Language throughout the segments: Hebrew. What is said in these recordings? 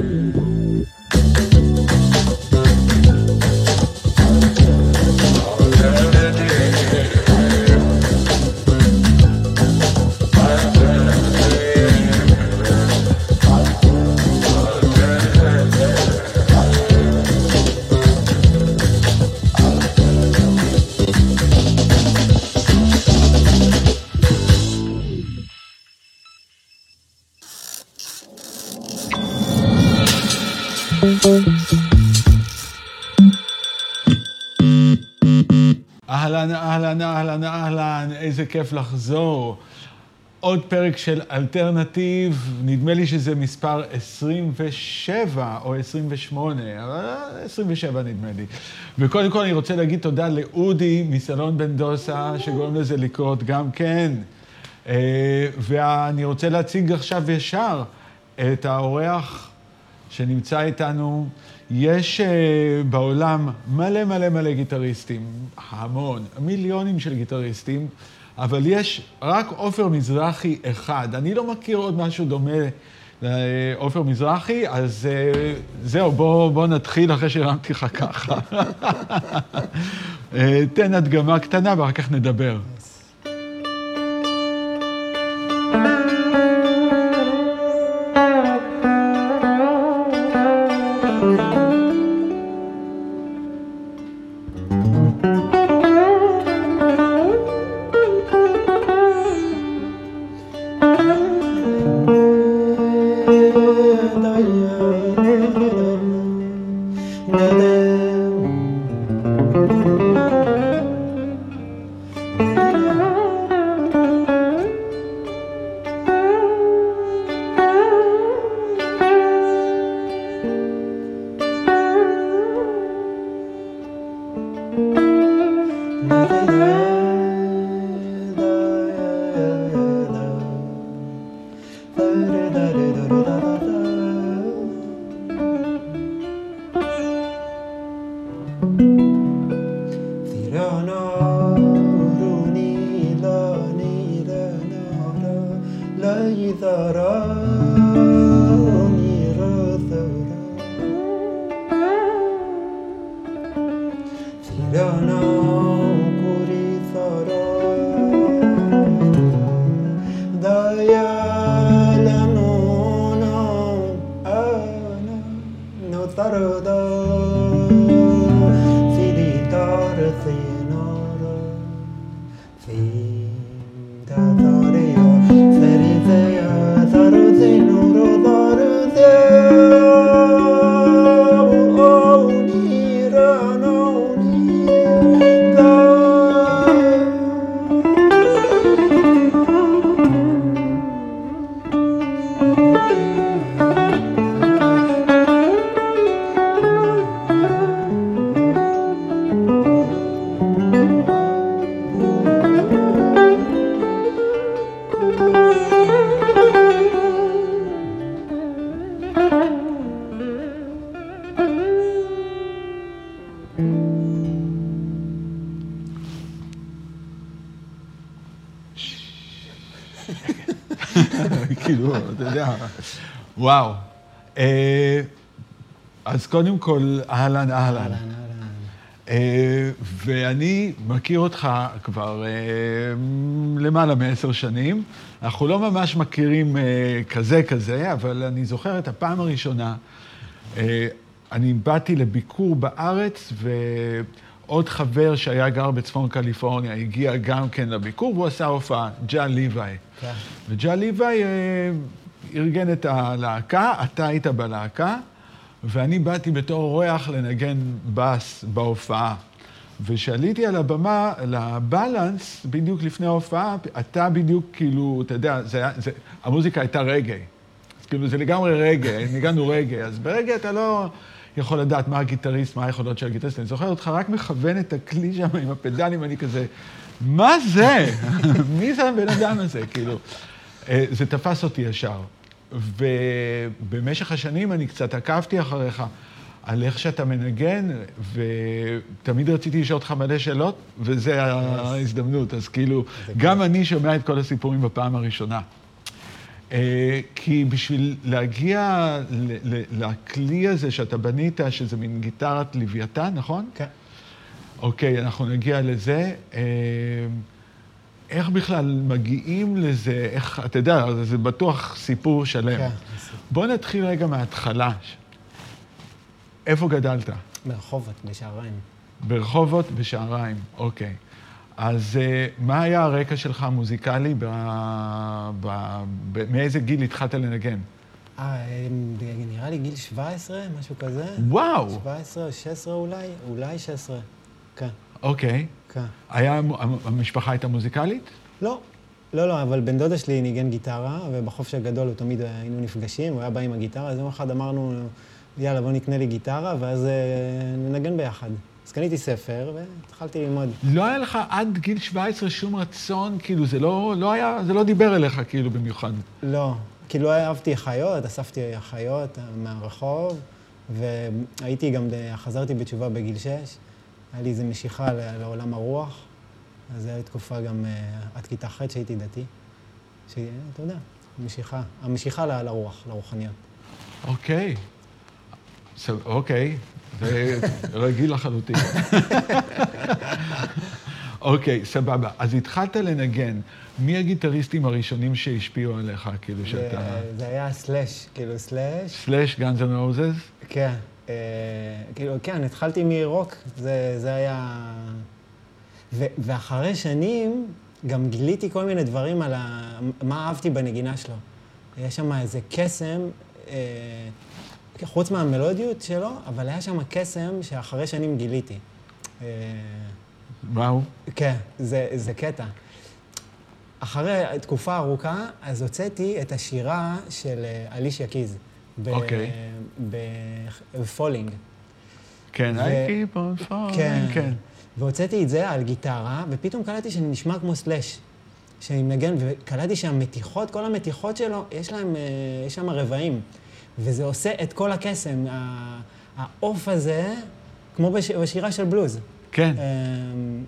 Mm-hmm. כיף לחזור. עוד פרק של אלטרנטיב, נדמה לי שזה מספר 27 או 28, אבל 27 נדמה לי. וקודם כל אני רוצה להגיד תודה לאודי מסלון בן דוסה, שגורם לזה לקרות גם כן. אה, ואני רוצה להציג עכשיו ישר את האורח שנמצא איתנו. יש uh, בעולם מלא מלא מלא גיטריסטים, המון, מיליונים של גיטריסטים, אבל יש רק עופר מזרחי אחד. אני לא מכיר עוד משהו דומה לעופר מזרחי, אז uh, זהו, בוא, בוא נתחיל אחרי שהרמתי לך ככה. uh, תן הדגמה קטנה ואחר כך נדבר. אז קודם כל, אהלן, אהלן. אה, ואני מכיר אותך כבר אה, למעלה מעשר שנים. אנחנו לא ממש מכירים כזה כזה, אבל אני זוכר את הפעם הראשונה. אני באתי לביקור בארץ, ועוד חבר שהיה גר בצפון קליפורניה הגיע גם כן לביקור, והוא עשה הופעה, ג'ה ליוואי. כן. וג'ה ליוואי אה, ארגן את הלהקה, אתה היית בלהקה, ואני באתי בתור אורח לנגן בס בהופעה. וכשעליתי על הבמה, לבלנס, בדיוק לפני ההופעה, אתה בדיוק, כאילו, אתה יודע, זה, זה, המוזיקה הייתה רגעי. אז כאילו, זה לגמרי רגעי, ניגענו רגעי. אז ברגע אתה לא יכול לדעת מה הגיטריסט, מה היכולות של הגיטריסט. אני זוכר אותך רק מכוון את הכלי שם עם הפדלים, אני כזה, מה זה? מי זה הבן אדם הזה? כאילו, זה תפס אותי ישר. ובמשך השנים אני קצת עקבתי אחריך על איך שאתה מנגן, ותמיד רציתי לשאול אותך מלא שאלות, וזו ההזדמנות. אז כאילו, גם אני שומע את כל הסיפורים בפעם הראשונה. אה, כי בשביל להגיע לכלי הזה שאתה בנית, שזה מין גיטרת לוויתן, נכון? כן. אוקיי, אנחנו נגיע לזה. איך בכלל מגיעים לזה? איך, אתה יודע, זה בטוח סיפור שלם. כן. בוא נתחיל רגע מההתחלה. איפה גדלת? ברחובות, בשעריים. ברחובות, בשעריים, אוקיי. אז אה, מה היה הרקע שלך המוזיקלי? ב... ב... ב... מאיזה גיל התחלת לנגן? אה, נראה לי גיל 17, משהו כזה. וואו! 17 או 16 אולי? אולי 16. כן, אוקיי. כן. היה, המשפחה הייתה מוזיקלית? לא, לא, לא, אבל בן דודה שלי ניגן גיטרה, ובחופש הגדול הוא תמיד היינו נפגשים, הוא היה בא עם הגיטרה, אז יום אחד אמרנו, יאללה, בוא נקנה לי גיטרה, ואז אה, ננגן ביחד. אז קניתי ספר, והתחלתי ללמוד. לא היה לך עד גיל 17 שום רצון, כאילו, זה לא, לא היה, זה לא דיבר אליך, כאילו, במיוחד. לא, כאילו אהבתי חיות, אספתי חיות מהרחוב, והייתי גם, חזרתי בתשובה בגיל 6, היה לי איזו משיכה לעולם הרוח, אז זו הייתה תקופה גם אה, עד כיתה ח' שהייתי דתי, שאתה יודע, משיכה, המשיכה ל- לרוח, לרוחניות. אוקיי. אוקיי, זה רגיל לחלוטין. אוקיי, סבבה. אז התחלת לנגן. מי הגיטריסטים הראשונים שהשפיעו עליך, כאילו שאתה... זה- היה סלאש, כאילו סלאש, סלאש Guns N' Roses? כן, כאילו, כן, התחלתי מרוק, זה, זה היה... ו, ואחרי שנים גם גיליתי כל מיני דברים על ה, מה אהבתי בנגינה שלו. יש שם איזה קסם, אה, חוץ מהמלודיות שלו, אבל היה שם קסם שאחרי שנים גיליתי. אה, מהו? כן, זה, זה קטע. אחרי תקופה ארוכה, אז הוצאתי את השירה של אה, אלישיה קיז. ב- אוקיי. ב Falling. כן, on falling, כן. כן. והוצאתי את זה על גיטרה, ופתאום קלטתי שאני נשמע כמו סלאש. שאני מנגן, וקלטתי שהמתיחות, כל המתיחות שלו, יש להם, אה, יש שם רבעים. וזה עושה את כל הקסם. העוף הזה, כמו בש, בשירה של בלוז. כן. אמ,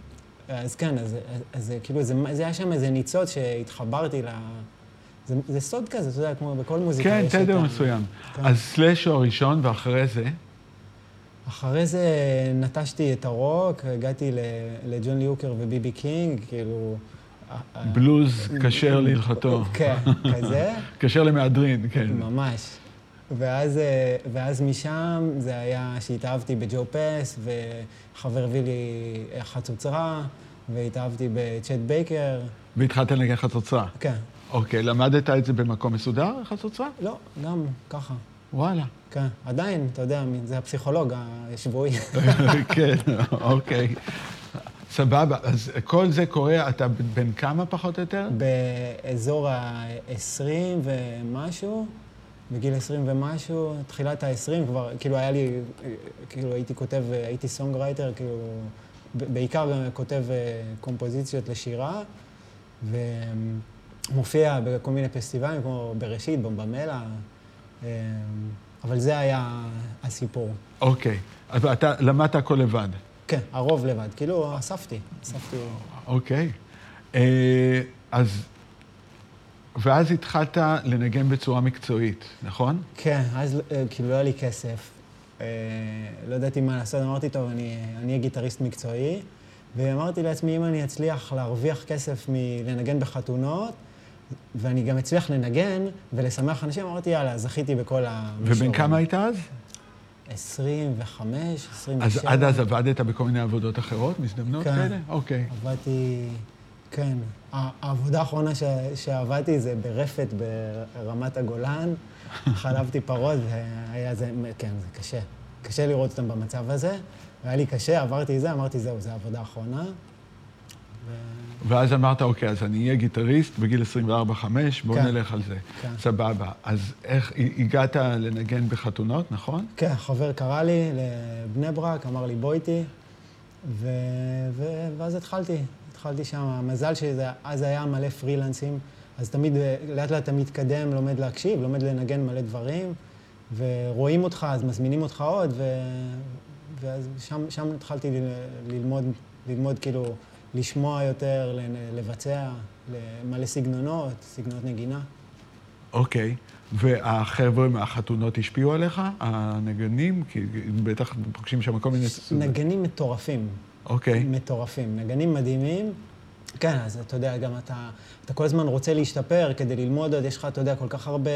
אז כן, אז, אז, אז זה כאילו, זה, זה היה שם איזה ניצוץ שהתחברתי ל... זה, זה סוד כזה, אתה יודע, כמו בכל מוזיקה. כן, תדר מסוים. כן. אז סלאש הוא הראשון, ואחרי זה? אחרי זה נטשתי את הרוק, הגעתי לג'ון לי הוקר ובי בי קינג, כאילו... ה- ה- בלוז כשר להלכתו. כן, כזה, כשר למהדרין, כן. ממש. ואז, אה, ואז משם זה היה שהתאהבתי בג'ו פס, וחבר הביא לי חצוצרה, והתאהבתי בצ'ט בייקר. והתחלת לנגן חצוצרה. כן. אוקיי, למדת את זה במקום מסודר, חצוצרה? לא, גם ככה. וואלה. כן. עדיין, אתה יודע, זה הפסיכולוג השבועי. כן, אוקיי. סבבה, אז כל זה קורה, אתה בן כמה פחות או יותר? באזור ה-20 ומשהו, בגיל 20 ומשהו, תחילת ה-20 כבר, כאילו היה לי, כאילו הייתי כותב, הייתי songwriter, כאילו, בעיקר כותב אה, קומפוזיציות לשירה, ומופיע בכל מיני פסטיבלים, כמו בראשית, בבומבמלה, אה, אבל זה היה הסיפור. אוקיי. אז אתה למדת הכל לבד. כן, הרוב לבד, כאילו אספתי, אספתי. אוקיי. אה, אז... ואז התחלת לנגן בצורה מקצועית, נכון? כן, אז אה, כאילו לא היה לי כסף. אה, לא ידעתי מה לעשות, אמרתי, טוב, אני אהיה גיטריסט מקצועי, ואמרתי לעצמי, אם אני אצליח להרוויח כסף מלנגן בחתונות, ואני גם אצליח לנגן ולשמח אנשים, אמרתי, יאללה, זכיתי בכל המישורים. ובן כמה היית אז? 25, 27. אז עד אז עבדת בכל מיני עבודות אחרות, מזדמנות כן. כאלה? אוקיי. עבדתי, כן. העבודה האחרונה ש, שעבדתי זה ברפת ברמת הגולן. חלבתי פרות, והיה זה, כן, זה קשה. קשה לראות אותם במצב הזה. והיה לי קשה, עברתי זה, אמרתי, זהו, זו העבודה האחרונה. ו... ואז אמרת, אוקיי, אז אני אהיה גיטריסט בגיל 24-5, בוא כן. נלך על זה. כן. סבבה. אז איך, הגעת לנגן בחתונות, נכון? כן, חבר קרא לי לבני ברק, אמר לי, בוא איתי. ו... ו... ואז התחלתי, התחלתי שם. המזל שאז היה מלא פרילנסים, אז תמיד, לאט לאט אתה מתקדם, לומד להקשיב, לומד לנגן מלא דברים, ורואים אותך, אז מזמינים אותך עוד, ו... ואז שם, שם התחלתי ל... ללמוד, ללמוד כאילו, לשמוע יותר. לבצע, מלא סגנונות, סגנונות נגינה. אוקיי. והחבר'ה מהחתונות השפיעו עליך? הנגנים? כי בטח פוגשים שם כל מיני... נגנים מטורפים. אוקיי. מטורפים. נגנים מדהימים. כן, אז אתה יודע, גם אתה, אתה כל הזמן רוצה להשתפר כדי ללמוד עוד, יש לך, אתה יודע, כל כך הרבה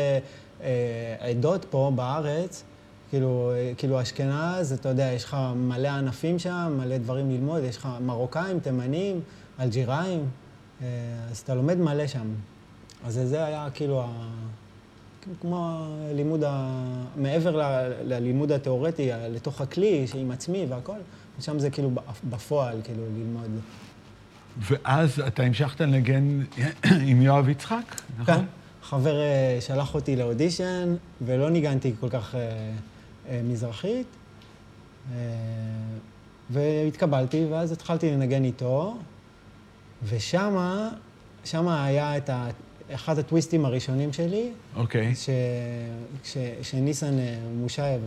אה, עדות פה בארץ, כאילו, אה, כאילו אשכנז, אתה יודע, יש לך מלא ענפים שם, מלא דברים ללמוד, יש לך מרוקאים, תימנים, אלג'יראים, אה, אז אתה לומד מלא שם. אז זה היה כאילו ה... כמו הלימוד, ה... מעבר ל... ללימוד התיאורטי, לתוך הכלי, עם עצמי והכל, ושם זה כאילו בפועל, כאילו, ללמוד. ואז אתה המשכת לנגן עם יואב יצחק, נכון? כן. חבר אה, שלח אותי לאודישן, ולא ניגנתי כל כך מזרחית. אה, והתקבלתי, ואז התחלתי לנגן איתו, ושמה, שמה היה את ה... אחד הטוויסטים הראשונים שלי. אוקיי. Okay. שניסן אה, מושייב,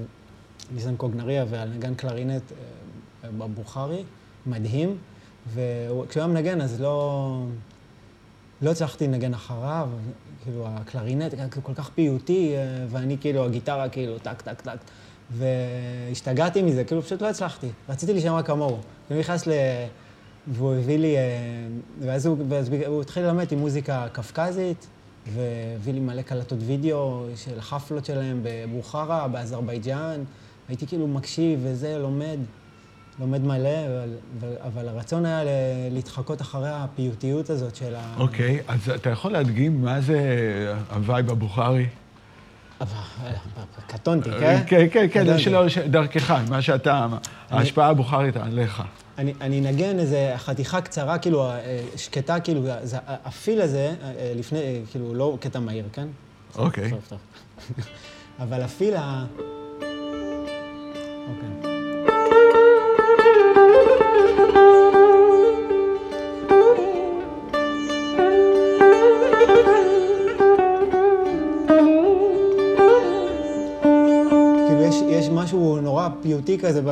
ניסן קוגנריה והנגן קלרינט אה, בבוכרי, מדהים. וכשהוא היה מנגן, אז לא... לא הצלחתי לנגן אחריו, כאילו הקלרינט כל כך פיוטי, אה, ואני כאילו, הגיטרה כאילו טק, טק, טק. והשתגעתי מזה, כאילו פשוט לא הצלחתי. רציתי להישמע כמוהו. הוא נכנס ל... והוא הביא לי... אה, ואז הוא, ואז הוא התחיל ללמד אותי מוזיקה קווקזית, והביא לי מלא קלטות וידאו של החפלות שלהם בבוכרה, באזרבייג'אן. הייתי כאילו מקשיב וזה, לומד. לומד מלא, אבל, אבל הרצון היה להתחקות אחרי הפיוטיות הזאת של ה... אוקיי, okay, אז אתה יכול להדגים מה זה ה vibe הבוכרי? קטונתי, כן? כן, כן, כן, שלא דרכך, מה שאתה, ההשפעה הבוכרית עליך. אני, אנגן איזה חתיכה קצרה, כאילו, אה, שקטה, כאילו, זה, ה feel הזה, אה, לפני, כאילו, לא קטע מהיר, כן? אוקיי. אבל הפיל ה... אוקיי. משהו נורא פיוטי כזה. ב...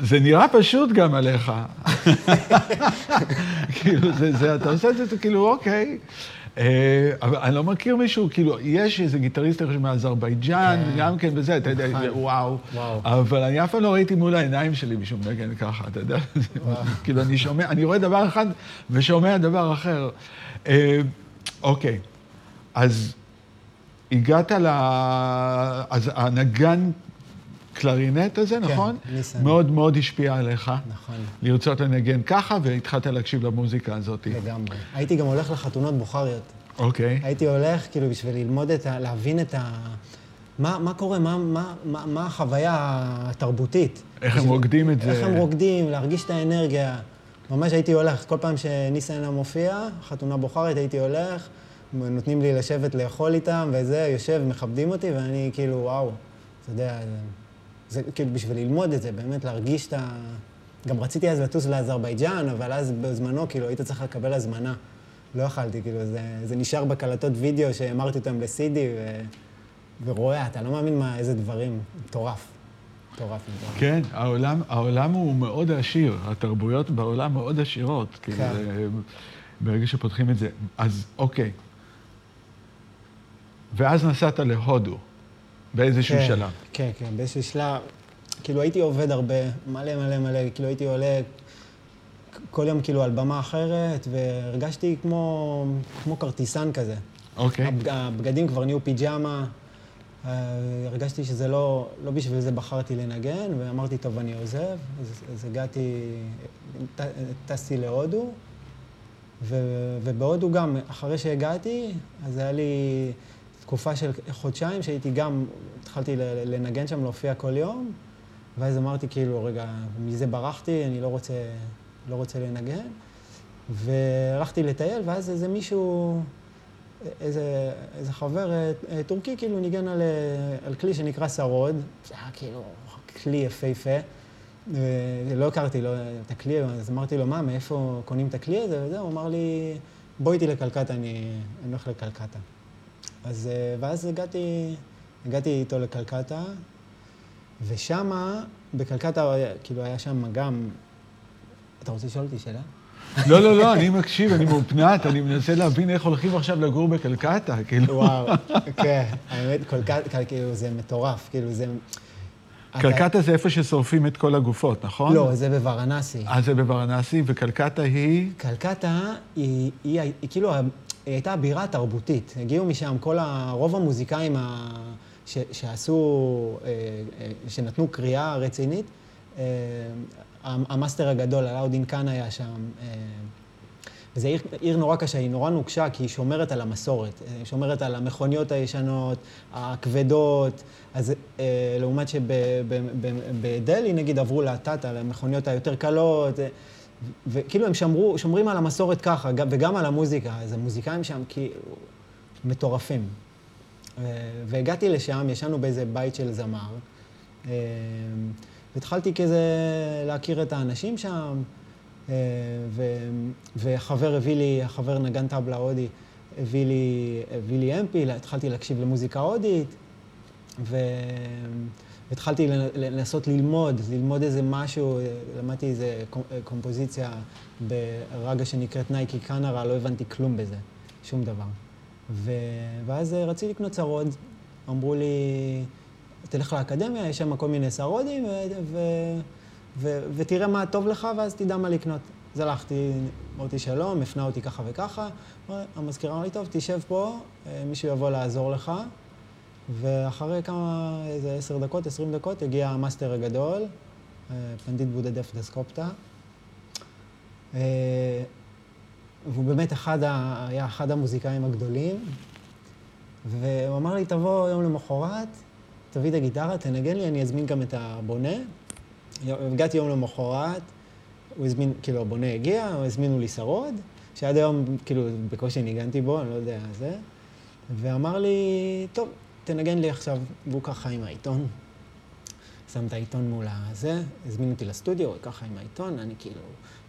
זה נראה פשוט גם עליך. כאילו, זה, זה, אתה עושה את זה, כאילו, אוקיי. אה, אבל אני לא מכיר מישהו, כאילו, יש איזה גיטריסט מאזרבייג'אן, כן. גם כן וזה, אתה יודע, נכון. וואו. אבל אני אף פעם לא ראיתי מול העיניים שלי מישהו מנגן ככה, אתה יודע? כאילו, אני שומע, אני רואה דבר אחד ושומע דבר אחר. אה, אוקיי, אז הגעת ל... אז הנגן הקלרינט הזה, כן, נכון? כן, ניסן. מאוד מאוד השפיע עליך. נכון. לרצות לנגן ככה, והתחלת להקשיב למוזיקה הזאת. לגמרי. הייתי גם הולך לחתונות בוכריות. אוקיי. הייתי הולך, כאילו, בשביל ללמוד את ה... להבין את ה... מה, מה קורה, מה, מה, מה, מה החוויה התרבותית. איך בשביל... הם רוקדים את זה. איך הם רוקדים, להרגיש את האנרגיה. ממש הייתי הולך, כל פעם שניסן היה מופיע, חתונה בוכרית, הייתי הולך, נותנים לי לשבת לאכול איתם, וזה, יושב, מכבדים אותי, ואני כאילו, וואו, אתה יודע, זה כאילו בשביל ללמוד את זה, באמת להרגיש את ה... גם רציתי אז לטוס לאזרבייג'אן, אבל אז בזמנו, כאילו, היית צריך לקבל הזמנה. לא יכלתי, כאילו, זה, זה נשאר בקלטות וידאו שהמרתי אותם ל-CD, ורואה, אתה לא מאמין מה, איזה דברים, מטורף. מטורף, מטורף. כן, העולם, העולם הוא מאוד עשיר, התרבויות בעולם מאוד עשירות. כאילו, כן. זה- ברגע שפותחים את זה. אז אוקיי. ואז נסעת להודו, באיזשהו כן, שלב. כן, כן, באיזשהו שלב, כאילו הייתי עובד הרבה, מלא מלא מלא, כאילו הייתי עולה כל יום כאילו על במה אחרת, והרגשתי כמו, כמו כרטיסן כזה. אוקיי. הבג- הבגדים כבר נהיו פיג'מה, אה, הרגשתי שזה לא, לא בשביל זה בחרתי לנגן, ואמרתי, טוב, אני עוזב. אז, אז הגעתי, ט- טסתי להודו, ו, ובהודו גם, אחרי שהגעתי, אז היה לי תקופה של חודשיים שהייתי גם, התחלתי לנגן שם, להופיע כל יום, ואז אמרתי, כאילו, רגע, מזה ברחתי, אני לא רוצה, לא רוצה לנגן. והלכתי לטייל, ואז איזה מישהו, איזה, איזה חבר אה, אה, טורקי, כאילו ניגן על, אה, על כלי שנקרא שרוד, זה היה כאילו כלי יפהפה. ולא הכרתי לו את הכלי, אז אמרתי לו, מה, מאיפה קונים את הכלי הזה? וזה, הוא אמר לי, בוא איתי לקלקטה, אני, אני הולך לקלקטה. אז, אה, ואז הגעתי, הגעתי איתו לקלקטה, ושמה, בקלקטה, כאילו, היה שם גם... אתה רוצה לשאול אותי שאלה? לא, לא, לא, אני מקשיב, אני מאופנת, אני מנסה להבין איך הולכים עכשיו לגור בקלקטה, כאילו. וואו, כן, האמת, קלקטה, כאילו, זה מטורף, כאילו, זה... קלקטה זה איפה ששורפים את כל הגופות, נכון? לא, זה בוורנאסי. אז זה בוורנאסי, וקלקטה היא... קלקטה היא, היא, היא, היא כאילו, היא הייתה הבירה התרבותית. הגיעו משם כל ה... רוב המוזיקאים ה, ש, שעשו, אה, אה, שנתנו קריירה רצינית. אה, המאסטר הגדול, אלאודין קאן היה שם. אה, וזו עיר, עיר נורא קשה, היא נורא נוקשה, כי היא שומרת על המסורת. היא שומרת על המכוניות הישנות, הכבדות. אז אה, לעומת שבדלהי, נגיד, עברו לטאטה, למכוניות היותר קלות. אה, וכאילו הם שמרו, שומרים על המסורת ככה, גם- וגם על המוזיקה. אז המוזיקאים שם כאילו מטורפים. אה, והגעתי לשם, ישנו באיזה בית של זמר, אה, והתחלתי כזה להכיר את האנשים שם, אה, ו- וחבר הביא לי, החבר נגן טבלה הודי, הביא לי, הביא לי אמפי, התחלתי להקשיב למוזיקה הודית. והתחלתי לנ- לנסות ללמוד, ללמוד איזה משהו, למדתי איזה קומ- קומפוזיציה ברגע שנקראת נייקי קנרה, לא הבנתי כלום בזה, שום דבר. ו... ואז אה, רציתי לקנות שרוד, אמרו לי, תלך לאקדמיה, יש שם כל מיני סרודים, ו... ו... ו... ותראה מה טוב לך, ואז תדע מה לקנות. אז הלכתי, אמרתי שלום, הפנה אותי ככה וככה, המזכירה אמרה לי, טוב, תשב פה, אה, מישהו יבוא לעזור לך. ואחרי כמה, איזה עשר דקות, עשרים דקות, הגיע המאסטר הגדול, אה, פנדיט בודהדב דסגופטה. אה, והוא באמת אחד ה, היה אחד המוזיקאים הגדולים, והוא אמר לי, תבוא יום למחרת, תביא את הגיטרה, תנגן לי, אני אזמין גם את הבונה. הגעתי יום למחרת, הוא הזמין, כאילו, הבונה הגיע, הזמינו לי שרוד, שעד היום, כאילו, בקושי ניגנתי בו, אני לא יודע, זה. ואמר לי, טוב, תנגן לי עכשיו, והוא ככה עם העיתון. שם את העיתון מול הזה, הזמין אותי לסטודיו, ככה עם העיתון, אני כאילו...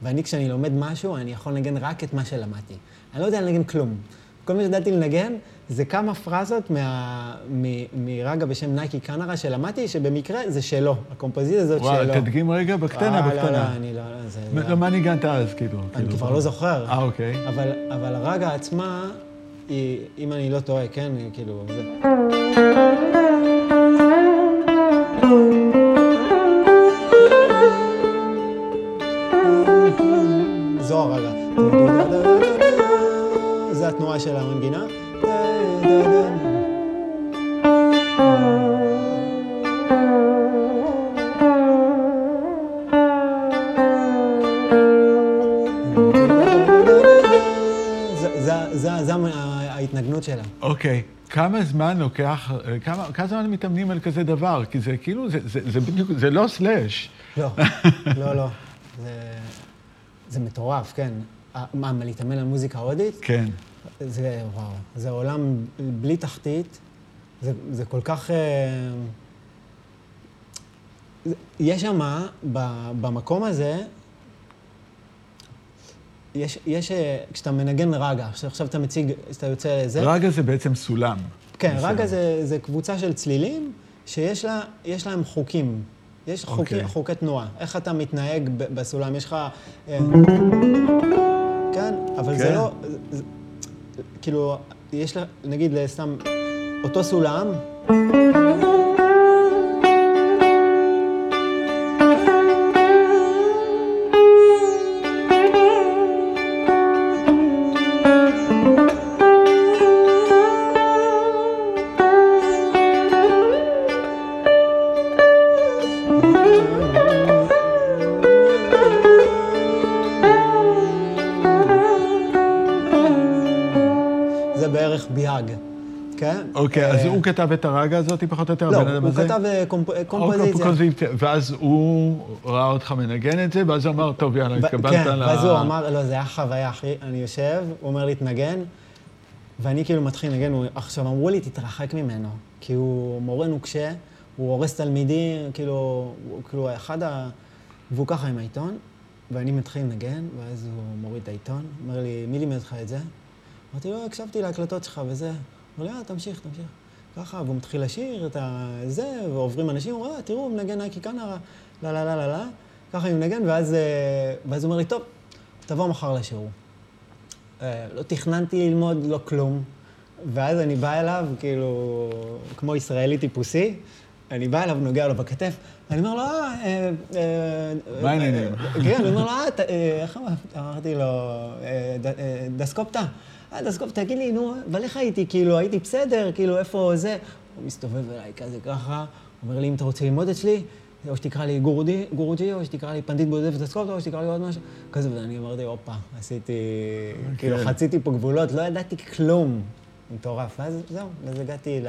ואני, כשאני לומד משהו, אני יכול לנגן רק את מה שלמדתי. אני לא יודע לנגן כלום. כל מה שידעתי לנגן זה כמה פרזות מה, מ, מרגע בשם נייקי קנרה שלמדתי, שבמקרה זה שלו, הקומפוזיציה הזאת שלו. וואו, תדגים רגע בקטנה, אה, לא, לא, בקטנה. אני לא, לא, זה... מה- לא, מה ניגנת אז, כאילו? אני כאילו, כבר לא זוכר. אה, אוקיי. אבל, אבל הרגע עצמה, היא, אם אני לא טועה, כן, כאילו... זה... התנועה של המנגינה. זה- ההתנגנות שלה. אוקיי. כמה זמן לוקח, כמה, כמה זמן מתאמנים על כזה דבר? כי זה כאילו, זה, זה, זה בדיוק, זה לא סלאש. לא, לא, לא. זה, זה מטורף, כן. מה, מה, להתאמן על מוזיקה הודית? כן. זה, וואו, זה עולם בלי תחתית. זה, זה כל כך... אה, יש שם, במקום הזה, יש, יש, אה, כשאתה מנגן רגה, עכשיו אתה מציג, אתה יוצא לזה. רגה זה בעצם סולם. כן, רגה זה, זה קבוצה של צלילים שיש לה, יש להם חוקים. יש חוקי, אוקיי. חוקי תנועה. איך אתה מתנהג בסולם, יש לך... אה, כן, אבל זה כן. לא... כאילו, יש לה, נגיד, סתם, אותו סולם, אוקיי, אז אה, הוא כתב את הרגה הזאת, פחות או יותר, לא, הבן אדם הוא הזה? כתב אה, קומפ- או קומפוזיציה. ואז הוא ראה אותך מנגן את זה, ואז הוא אמר, טוב, יאללה, התקבלת כן, ל... ואז הוא אמר, לא, זה היה חוויה, אחי. אני יושב, הוא אומר לי, תנגן, ואני כאילו מתחיל לנגן. הוא- עכשיו, אמרו לי, תתרחק ממנו, כי הוא מורה נוקשה, הוא הורס תלמידים, כאילו, הוא כאילו אחד ה... והוא ככה עם העיתון, ואני מתחיל לנגן, ואז הוא מוריד את העיתון, אומר לי, מי לימד לך את זה? אמרתי לו, הקשבתי להקלטות שלך וזה. אומר לי, אה, תמשיך, תמשיך. ככה, והוא מתחיל לשיר את זה, ועוברים אנשים, הוא אומר, "אה, תראו, הוא מנגן אייקי קאנרה, לה לה לה לה לה. ככה אני מנגן, ואז, אה, ואז הוא אומר לי, טוב, תבוא מחר לשיעור. אה, לא תכננתי ללמוד, לא כלום. ואז אני בא אליו, כאילו, כמו ישראלי טיפוסי, אני בא אליו, נוגע לו בכתף, אני אומר לו, אה. מה העניינים? כן, אני אומר לו, אה, איך אמר- אמרתי לו, דסקופטה? אה, דסקופטה, תגיד לי, נו, אבל איך הייתי? כאילו, הייתי בסדר, כאילו, איפה זה? הוא מסתובב אליי כזה ככה, אומר לי, אם אתה רוצה ללמוד אצלי, או שתקרא לי גורודי, גורוג'י, או שתקרא לי פנדיט בודף דסקופטה, או שתקרא לי עוד משהו. כזה, ואני אמרתי, הופה, עשיתי, כאילו, כן. חציתי פה גבולות, לא ידעתי כלום. מטורף. ואז זהו, אז הגעתי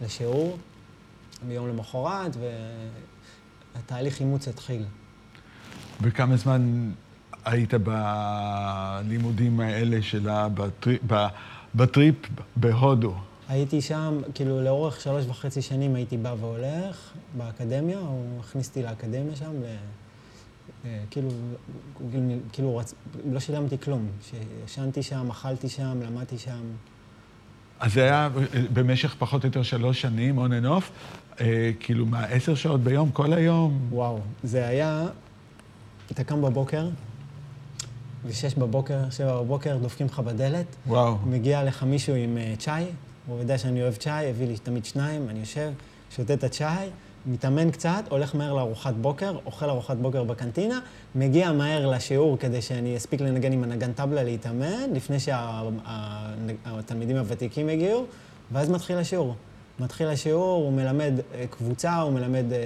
לשיעור ביום למחרת, והתהליך אימוץ התחיל. וכמה זמן היית בלימודים האלה שלה, בטריפ, בטריפ בהודו? הייתי שם, כאילו, לאורך שלוש וחצי שנים הייתי בא והולך באקדמיה, הוא הכניס אותי לאקדמיה שם, ל... אה, כאילו, כאילו, רצ... לא שילמתי כלום. ישנתי שם, אכלתי שם, למדתי שם. אז זה היה במשך פחות או יותר שלוש שנים, on and off, אה, כאילו מה, עשר שעות ביום, כל היום? וואו, זה היה, אתה קם בבוקר, ושש בבוקר, שבע בבוקר, דופקים לך בדלת, וואו. מגיע לך מישהו עם אה, צ'אי, הוא יודע שאני אוהב צ'אי, הביא לי תמיד שניים, אני יושב, שותה את הצ'אי, מתאמן קצת, הולך מהר לארוחת בוקר, אוכל ארוחת בוקר בקנטינה, מגיע מהר לשיעור כדי שאני אספיק לנגן עם הנגן טבלה להתאמן, לפני שהתלמידים הוותיקים הגיעו, ואז מתחיל השיעור. מתחיל השיעור, הוא מלמד אה, קבוצה, הוא מלמד אה,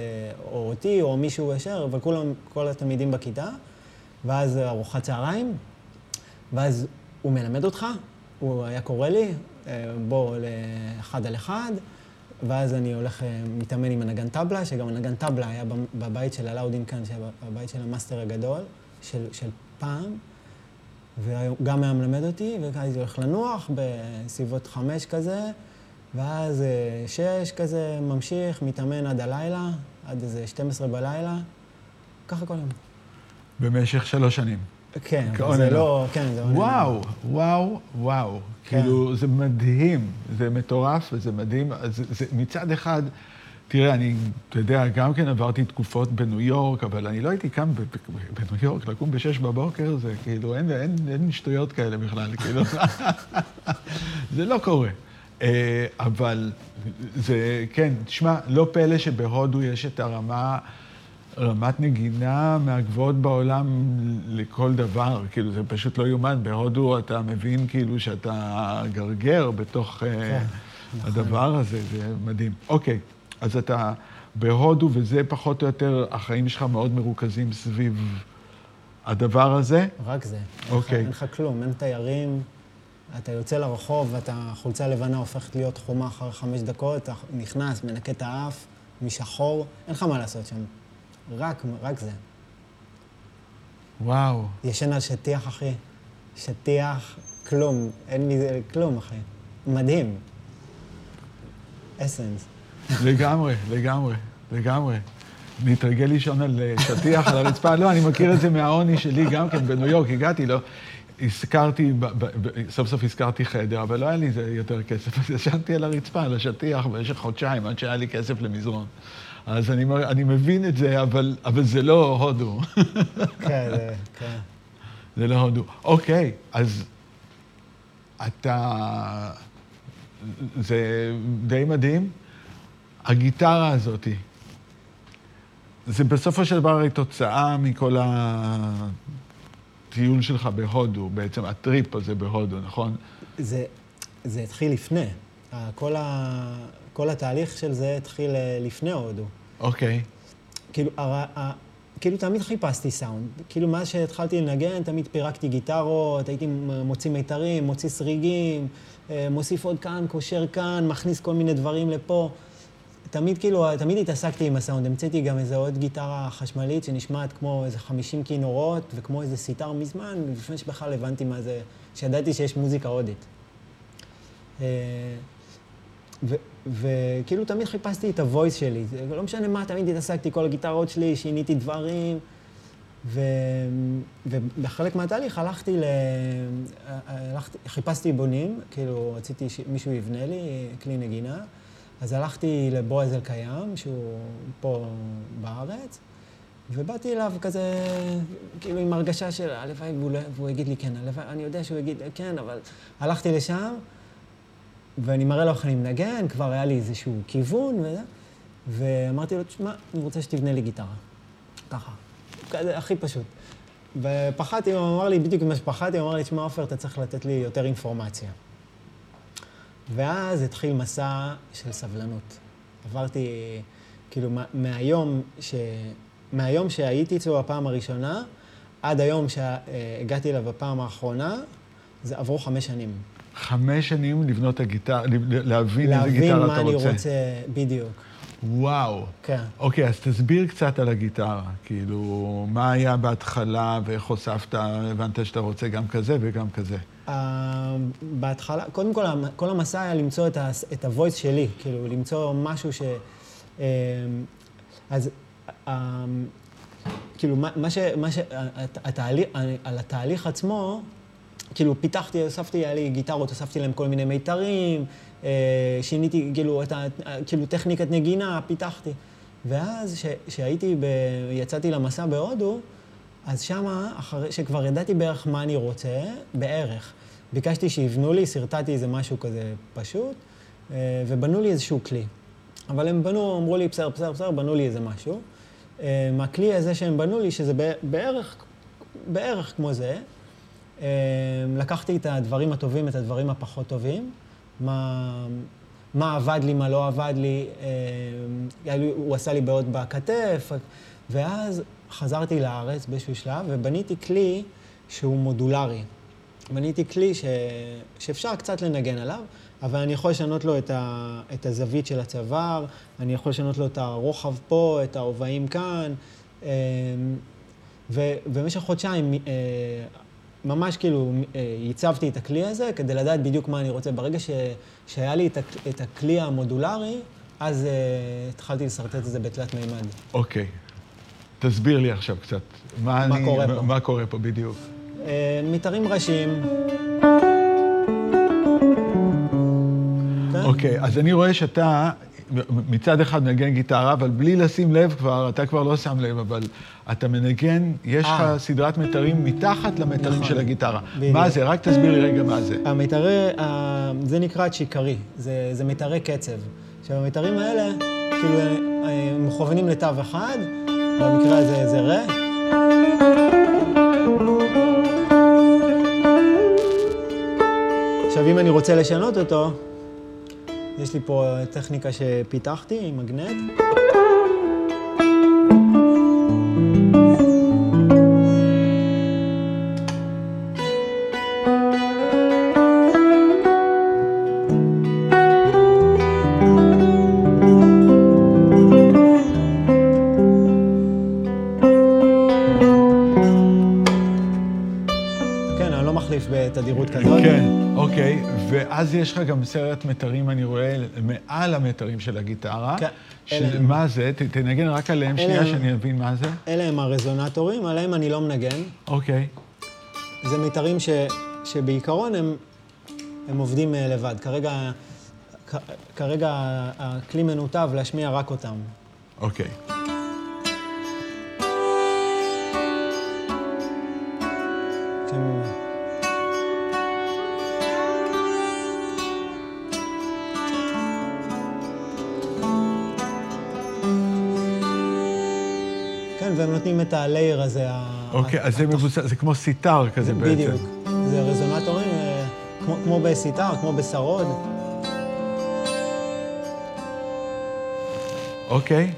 או אותי או מישהו ישר, אבל כולם, כל התלמידים בכיתה, ואז ארוחת צהריים, ואז הוא מלמד אותך, הוא היה קורא לי, אה, בוא לאחד על אחד, ואז אני הולך, אה, מתאמן עם הנגן טבלה, שגם הנגן טבלה היה בב- בבית של אלאודין קאן, בבית של המאסטר הגדול, של, של פעם, וגם היה מלמד אותי, וכאז הייתי הולך לנוח בסביבות חמש כזה, ואז אה, שש כזה, ממשיך, מתאמן עד הלילה, עד איזה 12 בלילה, ככה כל יום. במשך שלוש שנים. כן, אבל. זה לא, כן, זה. וואו, וואו, וואו. כן. כאילו, זה מדהים, זה מטורף וזה מדהים. זה, זה, מצד אחד, תראה, אני, אתה יודע, גם כן עברתי תקופות בניו יורק, אבל אני לא הייתי קם בניו יורק, לקום בשש בבוקר, זה כאילו, אין, אין, אין שטויות כאלה בכלל, כאילו, זה לא קורה. אה, אבל זה, כן, תשמע, לא פלא שבהודו יש את הרמה, רמת נגינה מהגבוהות בעולם לכל דבר, כאילו, זה פשוט לא יאומן. בהודו אתה מבין כאילו שאתה גרגר בתוך אה, כן, נכון. הדבר הזה, זה מדהים. אוקיי, אז אתה בהודו, וזה פחות או יותר, החיים שלך מאוד מרוכזים סביב הדבר הזה. רק זה. אוקיי. אין לך כלום, אין תיירים. אתה יוצא לרחוב ואתה, חולצה לבנה הופכת להיות חומה אחרי חמש דקות, אתה נכנס, מנקה את האף, משחור, אין לך מה לעשות שם. רק, רק זה. וואו. ישן על שטיח, אחי. שטיח, כלום. אין מזה, כלום, אחי. מדהים. אסנס. לגמרי, לגמרי, לגמרי. להתרגל לישון על אה, שטיח על הרצפה. לא, אני מכיר את זה מהעוני שלי גם כן, בניו יורק, הגעתי, לא. הזכרתי, סוף סוף הזכרתי חדר, אבל לא היה לי יותר כסף, אז ישנתי על הרצפה, על השטיח, במשך חודשיים, עד שהיה לי כסף למזרון. אז אני, אני מבין את זה, אבל, אבל זה לא הודו. כן, זה, כן. זה לא הודו. אוקיי, אז אתה... זה די מדהים. הגיטרה הזאתי, זה בסופו של דבר הרי תוצאה מכל הטיול שלך בהודו, בעצם הטריפ הזה בהודו, נכון? זה, זה התחיל לפני. כל, ה, כל התהליך של זה התחיל אה, לפני הודו. אוקיי. כאילו, הר, כאילו תמיד חיפשתי סאונד. כאילו מאז שהתחלתי לנגן, תמיד פירקתי גיטרות, הייתי מוציא מיתרים, מוציא סריגים, אה, מוסיף עוד כאן, קושר כאן, מכניס כל מיני דברים לפה. תמיד כאילו, תמיד התעסקתי עם הסאונד. המצאתי גם איזו עוד גיטרה חשמלית שנשמעת כמו איזה 50 כינורות וכמו איזה סיטר מזמן, לפני שבכלל הבנתי מה זה, שידעתי שיש מוזיקה הודית. אה, וכאילו תמיד חיפשתי את הוויס שלי. לא משנה מה, תמיד התעסקתי, כל הגיטרות שלי, שיניתי דברים. ו... ובחלק מהתהליך הלכתי ל... הלכתי, חיפשתי בונים, כאילו רציתי שמישהו יבנה לי כלי נגינה. אז הלכתי לבועז אלקיים, שהוא פה בארץ, ובאתי אליו כזה, כאילו עם הרגשה של הלוואי והוא, לא- והוא יגיד לי כן, הלוואי, אני יודע שהוא יגיד כן, אבל הלכתי לשם, ואני מראה לו איך אני מנגן, כבר היה לי איזשהו כיוון, וזה, ואמרתי לו, תשמע, אני רוצה שתבנה לי גיטרה. ככה. כזה, הכי פשוט. ופחדתי, הוא אמר לי, בדיוק מה שפחדתי, הוא אמר לי, תשמע, עופר, אתה צריך לתת לי יותר אינפורמציה. ואז התחיל מסע של סבלנות. עברתי, כאילו, מהיום, ש... מהיום שהייתי אצלו בפעם הראשונה, עד היום שהגעתי אליו בפעם האחרונה, זה עברו חמש שנים. חמש שנים לבנות את הגיטרה, להבין איזה גיטרה אתה רוצה. להבין מה אני רוצה, בדיוק. וואו. כן. אוקיי, אז תסביר קצת על הגיטרה. כאילו, מה היה בהתחלה ואיך הוספת, הבנת שאתה רוצה גם כזה וגם כזה. Uh, בהתחלה, קודם כל, כל המסע היה למצוא את, ה, את הוויס שלי, כאילו, למצוא משהו ש... Uh, אז uh, כאילו, מה ש... מה ש התהליך, על התהליך עצמו, כאילו, פיתחתי, הוספתי, היה לי גיטרות, הוספתי להם כל מיני מיתרים, אה, שיניתי, כאילו, את ה... כאילו, טכניקת נגינה, פיתחתי. ואז, כשהייתי, ב... יצאתי למסע בהודו, אז שמה, אחרי שכבר ידעתי בערך מה אני רוצה, בערך, ביקשתי שיבנו לי, שרטטתי איזה משהו כזה פשוט, אה, ובנו לי איזשהו כלי. אבל הם בנו, אמרו לי, בסדר, בסדר, בסדר, בנו לי איזה משהו. אה, מהכלי הזה שהם בנו לי, שזה בערך, בערך כמו זה, לקחתי את הדברים הטובים, את הדברים הפחות טובים, מה, מה עבד לי, מה לא עבד לי. אה, הוא עשה לי בעיות בכתף, ואז חזרתי לארץ באיזשהו שלב ובניתי כלי שהוא מודולרי. בניתי כלי ש... שאפשר קצת לנגן עליו, אבל אני יכול לשנות לו את, ה... את הזווית של הצוואר, אני יכול לשנות לו את הרוחב פה, את ההובעים כאן. אה, ובמשך חודשיים אה, ממש כאילו ייצבתי את הכלי הזה כדי לדעת בדיוק מה אני רוצה. ברגע ש, שהיה לי את, את הכלי המודולרי, אז uh, התחלתי לשרטט את זה בתלת מימד. אוקיי. תסביר לי עכשיו קצת. מה, מה אני, קורה פה? מה קורה פה בדיוק? Uh, מתארים ראשיים. אוקיי, אז אני רואה שאתה מצד אחד מנגן גיטרה, אבל בלי לשים לב כבר, אתה כבר לא שם לב, אבל אתה מנגן, יש לך אה. סדרת מיתרים מתחת למיתרים נכון, של הגיטרה. בדיוק. מה זה? רק תסביר לי רגע מה זה. המיתרי, זה נקרא צ'יקרי, זה, זה מיתרי קצב. עכשיו, המיתרים האלה, כאילו, הם מכוונים לתו אחד, במקרה הזה זה רה. עכשיו, אם אני רוצה לשנות אותו, יש לי פה טכניקה שפיתחתי עם מגנט. ואז יש לך גם סרט מיתרים, אני רואה, מעל המיתרים של הגיטרה. כן. אלה הם. מה זה? ת- תנגן רק עליהם שנייה, הם. שאני אבין מה זה. אלה הם הרזונטורים, עליהם אני לא מנגן. אוקיי. זה מיתרים ש, שבעיקרון הם, הם עובדים אה, לבד. כרגע, כ, כרגע הכלי מנותב להשמיע רק אותם. אוקיי. הלייר הזה. אוקיי, אז זה מבוסס, זה כמו סיטר כזה זה בעצם. בדיוק. זה רזונטורים אה, כמו, כמו בסיטר, כמו בשרוד. אוקיי.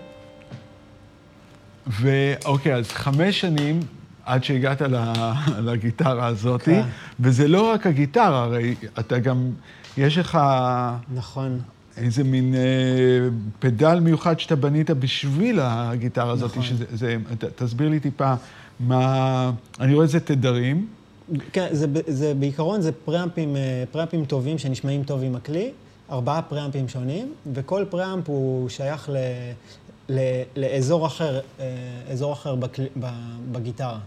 ואוקיי, אז חמש שנים עד שהגעת לגיטרה הזאת, כן. וזה לא רק הגיטרה, הרי אתה גם, יש לך נכון. איזה מין אה, פדל מיוחד שאתה בנית בשביל הגיטרה הזאת, נכון. שזה, זה, ת, תסביר לי טיפה מה, אני רואה איזה תדרים, כן, זה, זה בעיקרון זה פראמפים, אה, פראמפים טובים שנשמעים טוב עם הכלי, ארבעה פראמפים שונים, וכל פראמפ הוא שייך ל, ל, לאזור אחר, אה, אזור אחר בקל, בגיטרה.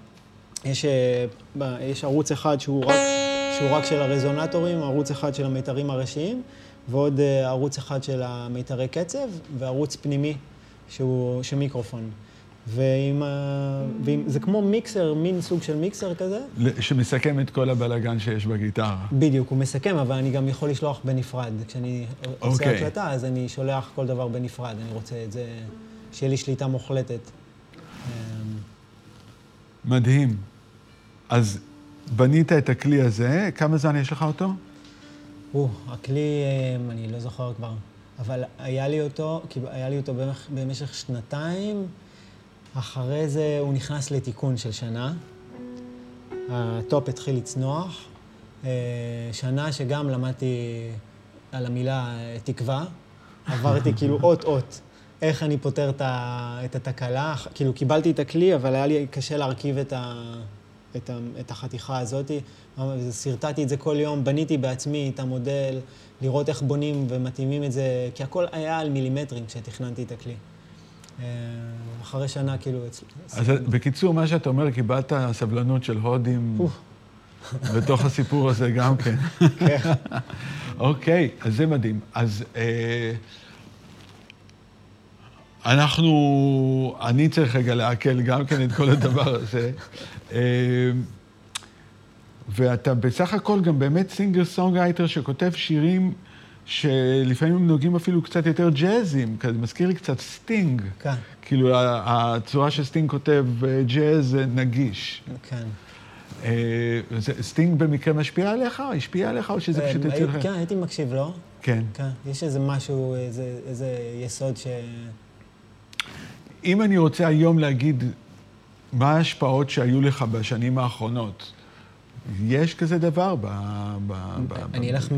יש, אה, יש ערוץ אחד שהוא רק, שהוא רק של הרזונטורים, ערוץ אחד של המיתרים הראשיים, ועוד אה, ערוץ אחד של המיתרי קצב, וערוץ פנימי שהוא, של מיקרופון. ועם, ה- ועם, זה כמו מיקסר, מין סוג של מיקסר כזה. שמסכם את כל הבלגן שיש בגיטרה. בדיוק, הוא מסכם, אבל אני גם יכול לשלוח בנפרד. כשאני עושה אוקיי. הקלטה, אז אני שולח כל דבר בנפרד. אני רוצה את זה, שיהיה לי שליטה מוחלטת. אמ, מדהים. אז בנית את הכלי הזה, כמה זמן יש לך אותו? או, הכלי, אמ, אני לא זוכר כבר, אבל היה לי אותו, כי היה לי אותו במשך, במשך שנתיים. אחרי זה הוא נכנס לתיקון של שנה. ה top התחיל לצנוח. אה, שנה שגם למדתי על המילה אה, תקווה. עברתי כאילו אות-אות איך אני פותר את התקלה. כאילו קיבלתי את הכלי, אבל היה לי קשה להרכיב את, ה, את, ה, את החתיכה הזאת. סרטטתי את זה כל יום, בניתי בעצמי את המודל, לראות איך בונים ומתאימים את זה, כי הכל היה על מילימטרים כשתכננתי את הכלי. אה, אחרי שנה, כאילו... אז בקיצור, מה שאתה אומר, קיבלת סבלנות של הודים. בתוך הסיפור הזה גם כן. כן. אוקיי, אז זה מדהים. אז אה, אנחנו, אני צריך רגע לעכל גם כן את כל הדבר הזה. אה, ואתה בסך הכל גם באמת singer songwriter שכותב שירים שלפעמים הם נוגעים אפילו קצת יותר ג'אזיים, כזה מזכיר לי קצת סטינג. כן, כאילו, הצורה שסטינג כותב אה, ג'אז נגיש. כן. אה, זה- סטינג במקרה משפיע עליך? השפיע עליך, או שזה פשוט יוצא לך? כן, הייתי מקשיב לו. כן. כן, יש איזה משהו, איזה, איזה יסוד ש... אם אני רוצה היום להגיד מה ההשפעות שהיו לך בשנים האחרונות, יש כזה דבר ב... ב, ב אני ב- אלך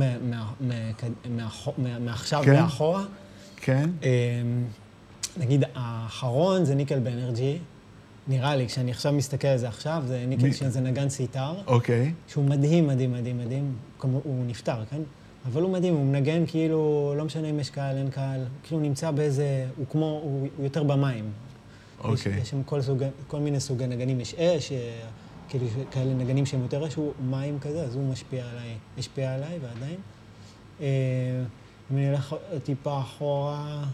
מעכשיו כן. לאחורה. כן? אמ, נגיד, האחרון זה ניקל באנרג'י. נראה לי, כשאני עכשיו מסתכל על זה עכשיו, זה ניקל שזה נגן סיטר, אוקיי. שהוא מדהים, מדהים, מדהים, מדהים. כמו, הוא נפטר, כן? אבל הוא מדהים, הוא מנגן כאילו, לא משנה אם יש קהל, אין קהל, כאילו הוא נמצא באיזה, הוא כמו, הוא, הוא יותר במים. אוקיי. יש, יש שם כל, סוג, כל מיני סוגי נגנים, יש אש, אה, כאילו כאלה נגנים שהם יותר אש, הוא מים כזה, אז הוא משפיע עליי, השפיע עליי ועדיין. אה, אם אני אלך טיפה אחורה,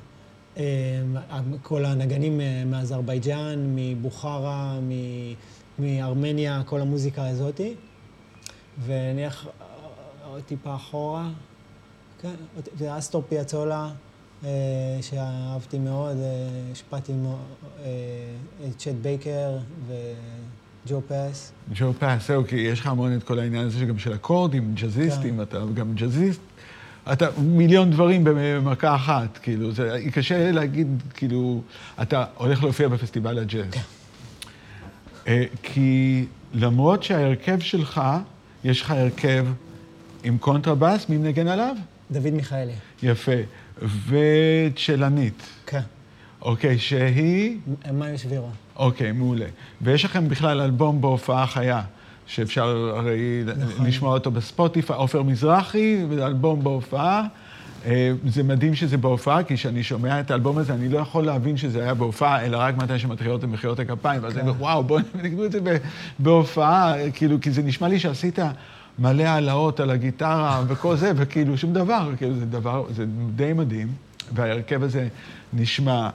אה, כל הנגנים מאזרבייג'אן, מבוכרה, מארמניה, כל המוזיקה הזאתי. אה, עוד טיפה אחורה, כן, ואסטור פיאצולה, אה, שאהבתי מאוד, אה, השפעתי אה, את צ'ט בייקר וג'ו פס. ג'ו פס, זהו, כי יש לך המון את כל העניין הזה שגם של אקורדים, ג'אזיסטים, כן. אתה גם ג'אזיסט. אתה מיליון דברים במכה אחת, כאילו, זה קשה להגיד, כאילו, אתה הולך להופיע בפסטיבל הג'אז. כן. כי למרות שההרכב שלך, יש לך הרכב עם קונטרבאס, מי מנגן עליו? דוד מיכאלי. יפה. וצ'לנית, כן. אוקיי, שהיא... מאיו שבירו. אוקיי, מעולה. ויש לכם בכלל אלבום בהופעה חיה, שאפשר הרי נכון. לשמוע אותו בספוטיפיי, עופר מזרחי, אלבום בהופעה. אה, זה מדהים שזה בהופעה, כי כשאני שומע את האלבום הזה, אני לא יכול להבין שזה היה בהופעה, אלא רק מתי שמתחילות עם מחיאות הכפיים. ואז אני אומר, וואו, בואו נקנו את זה בהופעה, כאילו, כי זה נשמע לי שעשית מלא העלאות על הגיטרה וכל זה, וכאילו, שום דבר, כאילו, זה דבר, זה די מדהים, וההרכב הזה נשמע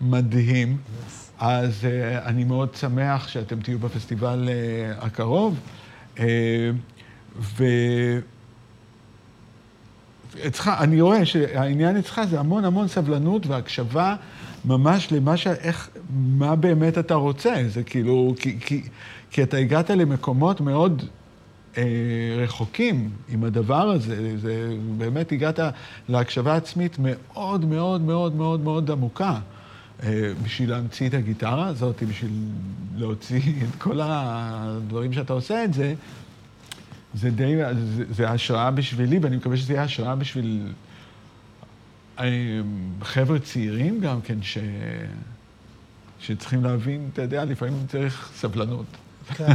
מדהים. אז uh, אני מאוד שמח שאתם תהיו בפסטיבל uh, הקרוב. Uh, ו... אצלך, אני רואה שהעניין אצלך זה המון המון סבלנות והקשבה ממש למה ש... איך, מה באמת אתה רוצה. זה כאילו, כי, כי, כי אתה הגעת למקומות מאוד רחוקים עם הדבר הזה. זה באמת הגעת להקשבה עצמית מאוד מאוד מאוד מאוד מאוד עמוקה. אה, בשביל להמציא את הגיטרה הזאת, בשביל להוציא את כל הדברים שאתה עושה את זה, זה די, זה, זה השראה בשבילי, ואני מקווה שזה יהיה השראה בשביל אה, חבר'ה צעירים גם כן, ש... שצריכים להבין, אתה יודע, לפעמים צריך סבלנות. כן,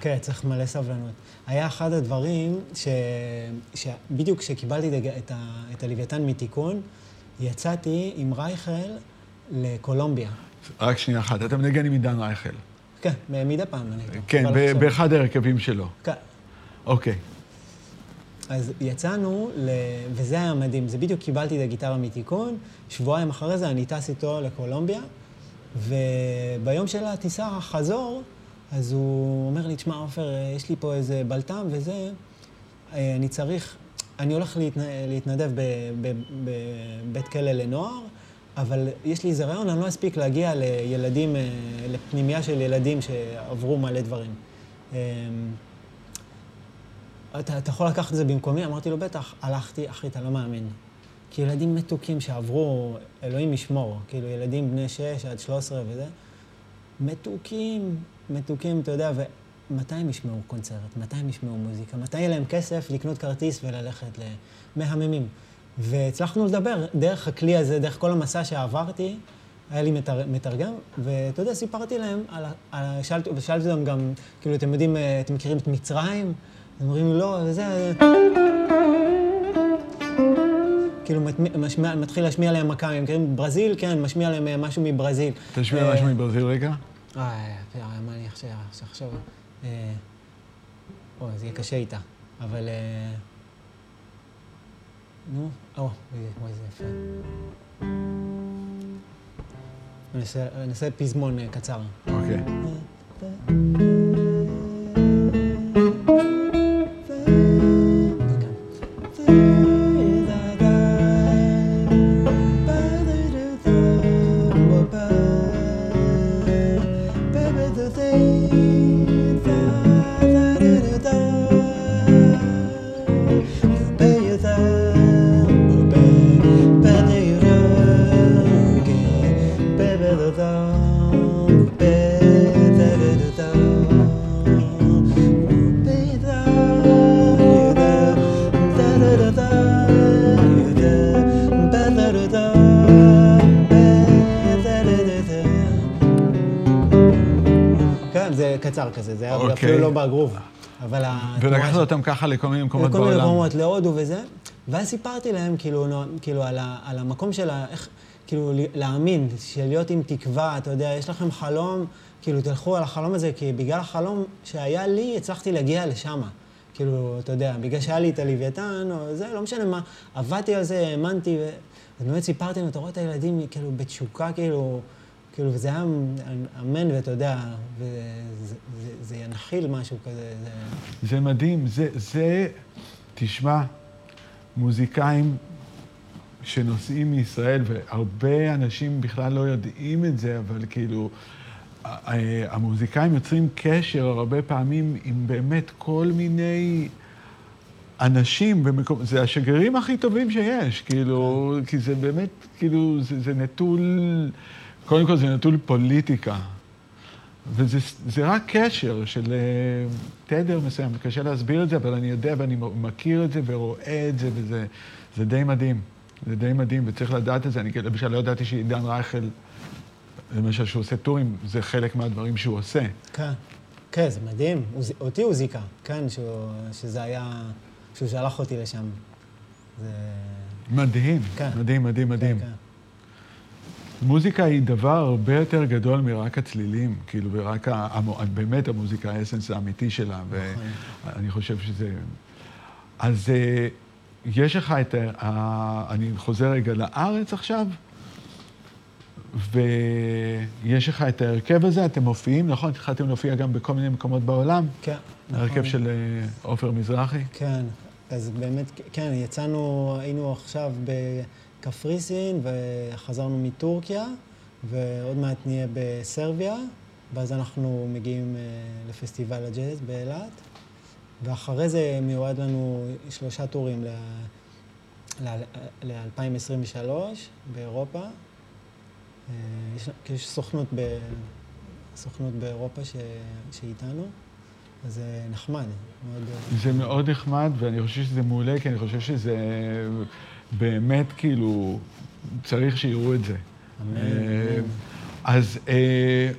כן, צריך מלא סבלנות. היה אחד הדברים ש... שבדיוק כשקיבלתי את, ה... את הלוויתן מתיקון, יצאתי עם רייכל לקולומביה. רק שנייה אחת, אתה מנגן עם עידן רייכל. כן, מדי פעם אני איתו. כן, באחד ההרכבים שלו. כן. אוקיי. אז יצאנו, ל... וזה היה מדהים, זה בדיוק קיבלתי את הגיטרה מתיקון, שבועיים אחרי זה אני טס איתו לקולומביה, וביום של הטיסה החזור, אז הוא אומר לי, תשמע, עופר, יש לי פה איזה בלטם וזה, אני צריך, אני הולך להתנ... להתנדב בבית כלא לנוער, אבל יש לי איזה רעיון, אני לא אספיק להגיע לילדים, לפנימייה של ילדים שעברו מלא דברים. אתה, אתה יכול לקחת את זה במקומי? אמרתי לו, בטח. הלכתי, אחי, אתה לא מאמין. כי ילדים מתוקים שעברו, אלוהים ישמור, כאילו ילדים בני 6 עד 13 וזה, מתוקים, מתוקים, אתה יודע, ומתי הם ישמעו קונצרט? מתי הם ישמעו מוזיקה? מתי יהיה להם כסף לקנות כרטיס וללכת למהממים? והצלחנו לדבר דרך הכלי הזה, דרך כל המסע שעברתי, היה לי מתר, מתרגם, ואתה יודע, סיפרתי להם, על, על, שאלתי, ושאלתי אותם גם, כאילו, אתם יודעים, אתם מכירים את מצרים? הם אומרים לא, וזה... כאילו מתחיל להשמיע להם מכה, הם מכירים ברזיל? כן, משמיע להם אה, משהו מברזיל. תשמיע משהו מברזיל רגע. אה, מה אני עכשיו, עכשיו, אוי, זה יהיה קשה איתה, אבל... נו, או, וואי, זה יפה. אני אעשה פזמון קצר. אוקיי. בגרוב. אבל ולקחת אותם ככה לכל מיני מקומות בעולם. לכל מיני מקומות, להודו וזה. ואז סיפרתי להם, כאילו, כאילו על, ה, על המקום של ה... איך, כאילו, להאמין, של להיות עם תקווה, אתה יודע, יש לכם חלום, כאילו, תלכו על החלום הזה, כי בגלל החלום שהיה לי, הצלחתי להגיע לשם. כאילו, אתה יודע, בגלל שהיה לי את הלוויתן, או זה, לא משנה מה, עבדתי על זה, האמנתי, ו... ובאמת סיפרתי להם, אתה רואה את הילדים, כאילו, בתשוקה, כאילו... כאילו, וזה היה אמן, ואתה יודע, וזה, זה, זה ינחיל משהו כזה. זה, זה מדהים, זה, זה, תשמע, מוזיקאים שנוסעים מישראל, והרבה אנשים בכלל לא יודעים את זה, אבל כאילו, המוזיקאים יוצרים קשר הרבה פעמים עם באמת כל מיני אנשים במקום, זה השגרירים הכי טובים שיש, כאילו, כי זה באמת, כאילו, זה, זה נטול... קודם כל זה נטול פוליטיקה, וזה רק קשר של אה, תדר מסוים, קשה להסביר את זה, אבל אני יודע ואני מכיר את זה ורואה את זה, וזה די מדהים. זה די מדהים, וצריך לדעת את זה. אני למשל לא ידעתי שעידן רייכל, למשל שהוא עושה טורים, זה חלק מהדברים שהוא עושה. כן, כן, זה מדהים. אותי הוא זיכה, כן, שהוא, שזה היה, שהוא שלח אותי לשם. זה... מדהים, כן. מדהים, מדהים, מדהים. כן, כן. מוזיקה היא דבר הרבה יותר גדול מרק הצלילים, כאילו, ורק, המו- באמת המוזיקה, האסנס האמיתי שלה, ואני חושב שזה... אז אה, יש לך את ה... אני חוזר רגע לארץ עכשיו, ויש לך את ההרכב הזה, אתם מופיעים, נכון? התחלתם להופיע גם בכל מיני מקומות בעולם? כן, ההרכב נכון. של אה, עופר מזרחי? כן, אז באמת, כן, יצאנו, היינו עכשיו בקפריסין וחזרנו מטורקיה, ועוד מעט נהיה בסרביה, ואז אנחנו מגיעים אה, לפסטיבל הג'אז באילת, ואחרי זה מיועד לנו שלושה טורים ל-2023 באירופה. אה, יש, יש סוכנות, ב, סוכנות באירופה ש, שאיתנו, אז זה נחמד, מאוד... אה, זה מאוד נחמד, ואני חושב שזה מעולה, כי אני חושב שזה באמת, כאילו, צריך שיראו את זה. אמן, אה. אז אה,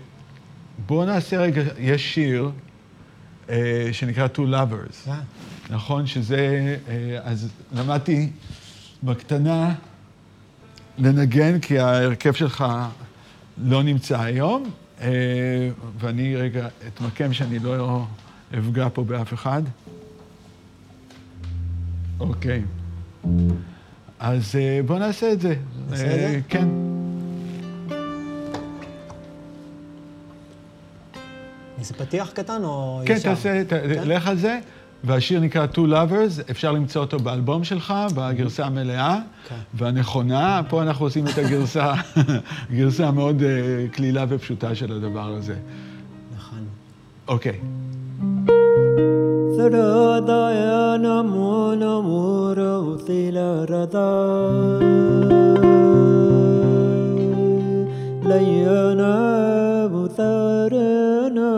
בואו נעשה רגע, יש שיר אה, שנקרא Two Lovers, נכון? שזה, אז למדתי בקטנה לנגן, כי ההרכב שלך לא נמצא היום, ואני רגע אתמקם שאני לא אפגע פה באף אחד. אוקיי. אז אה, בואו נעשה את זה. את אה, זה? כן. נעשה פתיח קטן או כן, ישר? תעשה, ת- כן? לך על זה. והשיר נקרא Two Lovers, אפשר למצוא אותו באלבום שלך, בגרסה המלאה כן. והנכונה. פה אנחנו עושים את הגרסה, גרסה מאוד אה, קלילה ופשוטה של הדבר הזה. נכון. אוקיי. Saradaya சரோதய நமோ நமோ ரௌசிலரதா லயன உதரணோ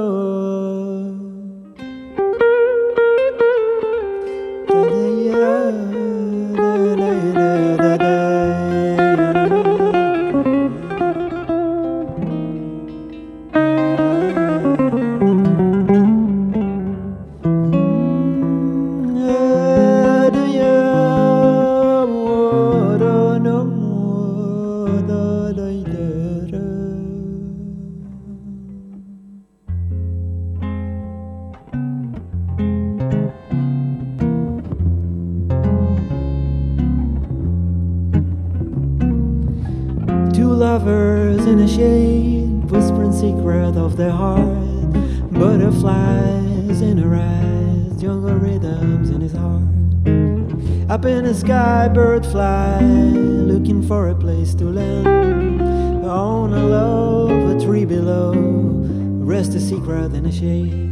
jungle rhythms in his heart. Up in the sky, bird fly, looking for a place to land. On a low, a tree below, rest a secret in a shade.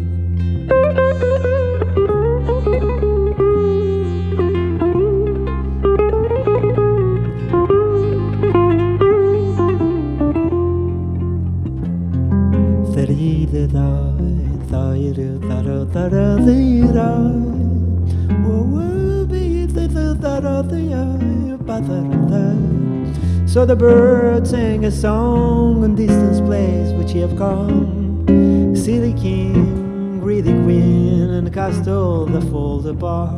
So the bird sang a song on distance place which he have come. See the king, greet the queen, and the castle that falls apart.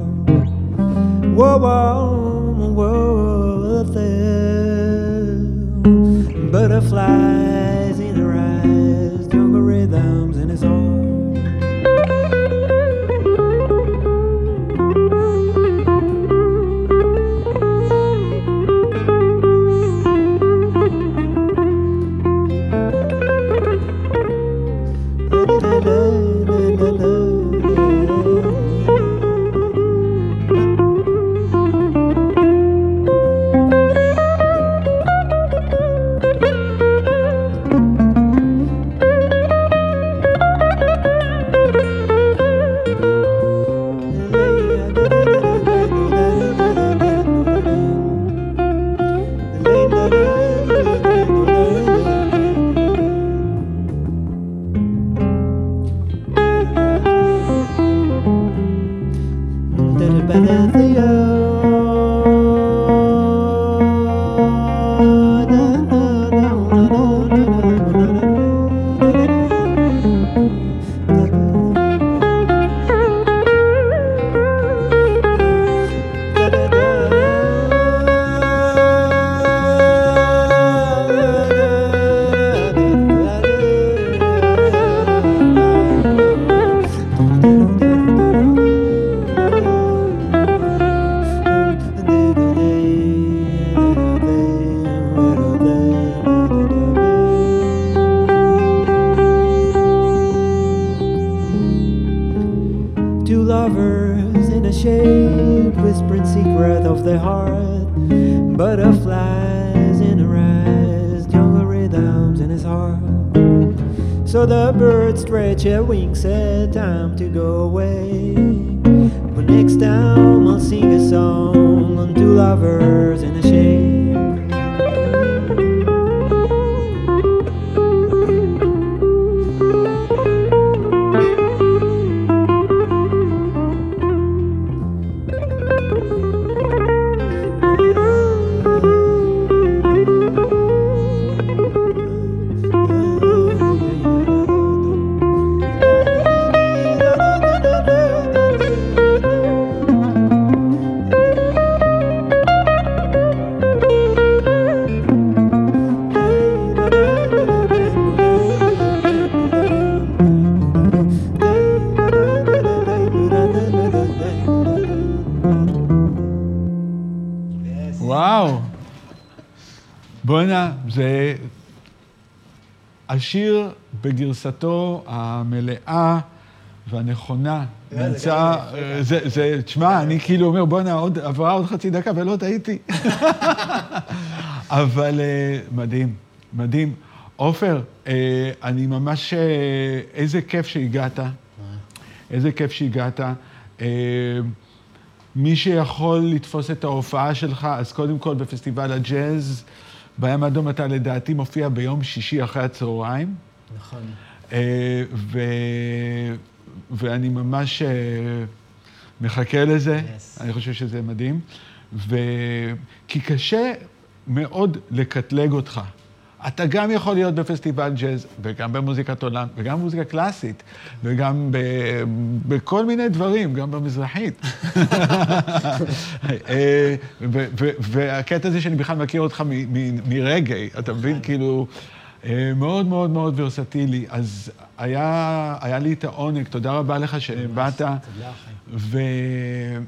Whoa, whoa, whoa, there. Butterflies in her eyes, jungle rhythms in his arms. השיר בגרסתו המלאה והנכונה נמצא... יפה. זה, תשמע, אני כאילו אומר, בואנה, עוד, עברה עוד חצי דקה ולא טעיתי. אבל אה, מדהים, מדהים. עופר, אה, אני ממש... אה, איזה כיף שהגעת. איזה כיף שהגעת. אה, מי שיכול לתפוס את ההופעה שלך, אז קודם כל בפסטיבל הג'אז, בים האדום אתה לדעתי מופיע ביום שישי אחרי הצהריים. נכון. אה, ו... ואני ממש אה, מחכה לזה, Yes. אני חושב שזה מדהים. ו... כי קשה מאוד לקטלג אותך. אתה גם יכול להיות בפסטיבל ג'אז, וגם במוזיקת עולם, וגם במוזיקה קלאסית, וגם ב... בכל מיני דברים, גם במזרחית. אה, והקטע הזה שאני בכלל מכיר אותך מרגאיי, אתה מבין? כאילו, אה, מאוד מאוד מאוד ורסטילי. אז היה, היה לי את העונג, תודה רבה לך שבאת. תודה, חיים.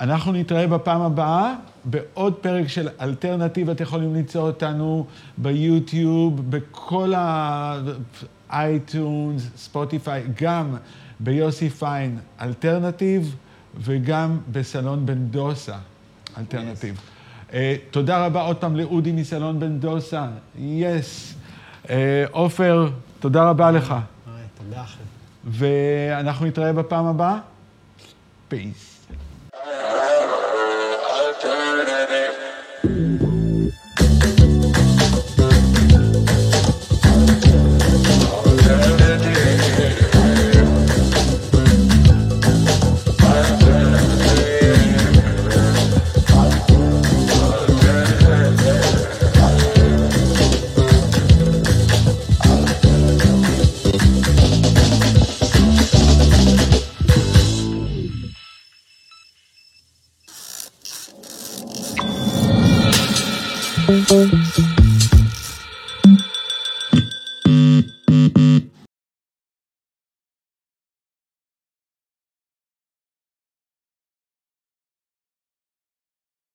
ואנחנו נתראה בפעם הבאה בעוד פרק של אלטרנטיב. אתם יכולים למצוא אותנו ביוטיוב, בכל ה-iTunes, ספוטיפיי, גם ביוסי פיין אלטרנטיב, וגם בסלון בן דוסה אלטרנטיב. Yes. אה, תודה רבה עוד פעם לאודי מסלון בן דוסה, yes. Yes. עופר, תודה רבה לך. היי, תודה, אחי. ואנחנו נתראה בפעם הבאה. peace.